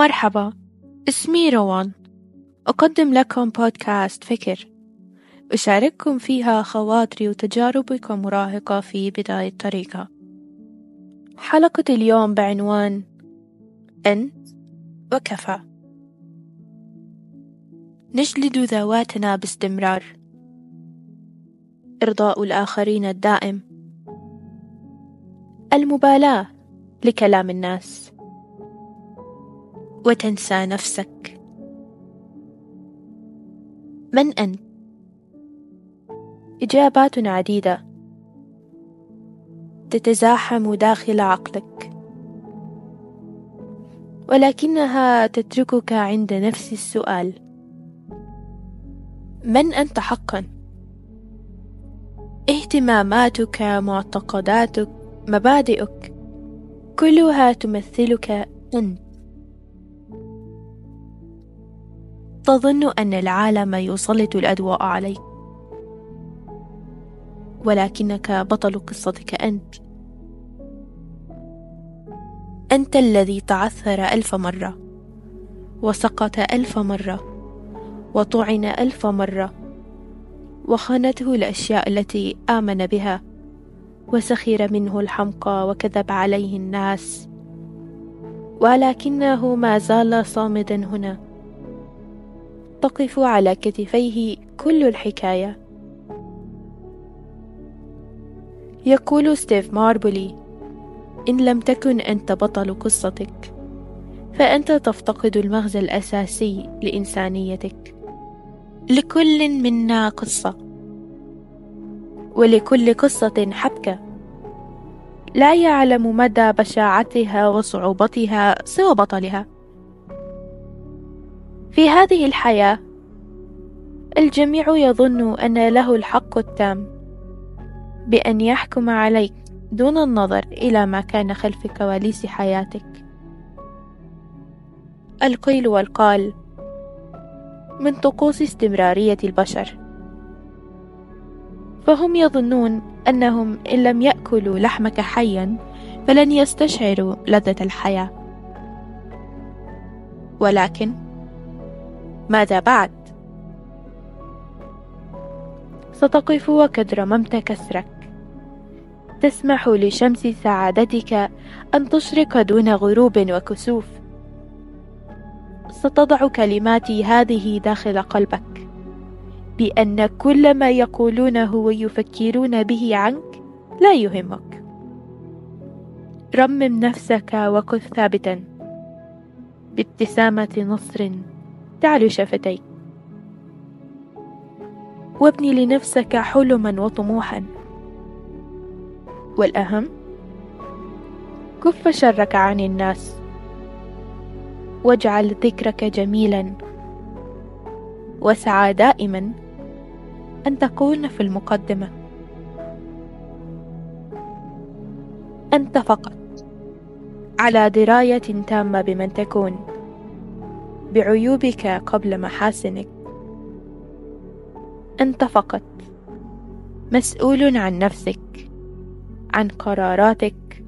مرحبا اسمي روان. أقدم لكم بودكاست فكر. أشارككم فيها خواطري وتجاربي كمراهقة في بداية طريقها. حلقة اليوم بعنوان أنت وكفى. نجلد ذواتنا باستمرار. إرضاء الآخرين الدائم. المبالاة لكلام الناس. وتنسى نفسك. من أنت؟ اجابات عديدة. تتزاحم داخل عقلك. ولكنها تتركك عند نفس السؤال. من أنت حقا؟ اهتماماتك معتقداتك مبادئك كلها تمثلك أنت. تظن أن العالم يسلط الأضواء عليك. ولكنك بطل قصتك أنت. أنت الذي تعثر ألف مرة وسقط ألف مرة وطعن ألف مرة وخانته الأشياء التي آمن بها وسخر منه الحمقى وكذب عليه الناس. ولكنه ما زال صامدا هنا. تقف على كتفيه كل الحكاية. يقول ستيف ماربولي إن لم تكن أنت بطل قصتك فأنت تفتقد المغزى الأساسي لإنسانيتك. لكل منا قصة ولكل قصة حبكة. لا يعلم مدى بشاعتها وصعوبتها سوى بطلها. في هذه الحياة. الجميع يظن أن له الحق التام بأن يحكم عليك دون النظر إلى ما كان خلف كواليس حياتك. القيل والقال من طقوس استمرارية البشر. فهم يظنون أنهم إن لم يأكلوا لحمك حيا فلن يستشعروا لذة الحياة. ولكن ماذا بعد؟ ستقف وقد رممت كسرك. تسمح لشمس سعادتك أن تشرق دون غروب وكسوف. ستضع كلماتي هذه داخل قلبك. بأن كل ما يقولونه ويفكرون به عنك لا يهمك. رمم نفسك وكن ثابتا. بابتسامة نصر تعلو شفتيك وابني لنفسك حلما وطموحا. والأهم كف شرك عن الناس. واجعل ذكرك جميلا. واسعى دائما أن تكون في المقدمة. أنت فقط على دراية تامة بمن تكون. بعيوبك قبل محاسنك. أنت فقط مسؤول عن نفسك عن قراراتك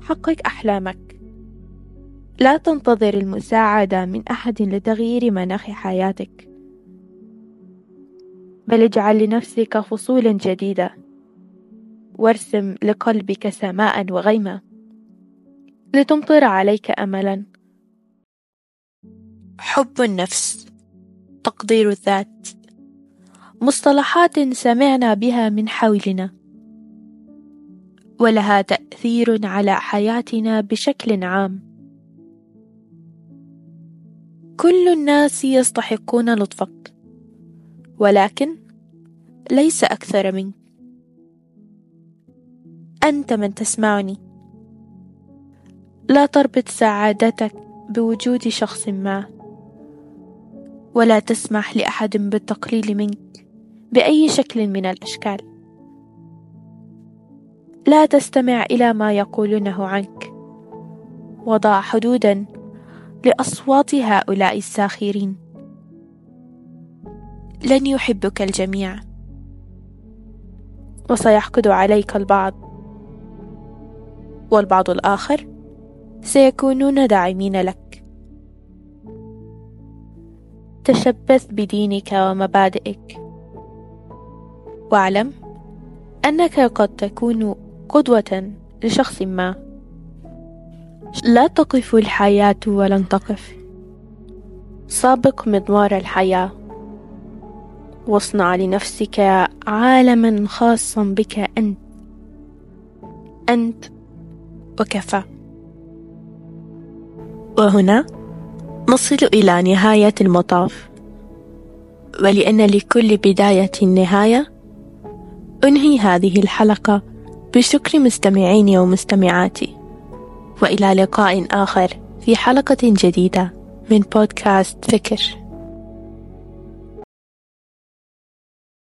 حقق أحلامك. لا تنتظر المساعدة من أحد لتغيير مناخ حياتك. بل اجعل لنفسك فصولا جديدة. وارسم لقلبك سماء وغيمة. لتمطر عليك املا. حب النفس تقدير الذات. مصطلحات سمعنا بها من حولنا. ولها تأثير على حياتنا بشكل عام. كل الناس يستحقون لطفك ولكن ليس أكثر منك. أنت من تسمعني. لا تربط سعادتك بوجود شخص ما. ولا تسمح لأحد بالتقليل منك بأي شكل من الأشكال. لا تستمع إلى ما يقولونه عنك. وضع حدودا لأصوات هؤلاء الساخرين. لن يحبك الجميع. وسيحقد عليك البعض. والبعض الآخر سيكونون داعمين لك. تشبث بدينك ومبادئك. واعلم أنك قد تكون قدوة لشخص ما. لا تقف الحياة ولن تقف. سابق مضمار الحياة. واصنع لنفسك عالما خاصا بك أنت. أنت وكفى. وهنا نصل إلى نهاية المطاف. ولأن لكل بداية نهاية أنهي هذه الحلقة بشكر مستمعيني ومستمعاتي. وإلى لقاء آخر في حلقة جديدة من بودكاست فكر.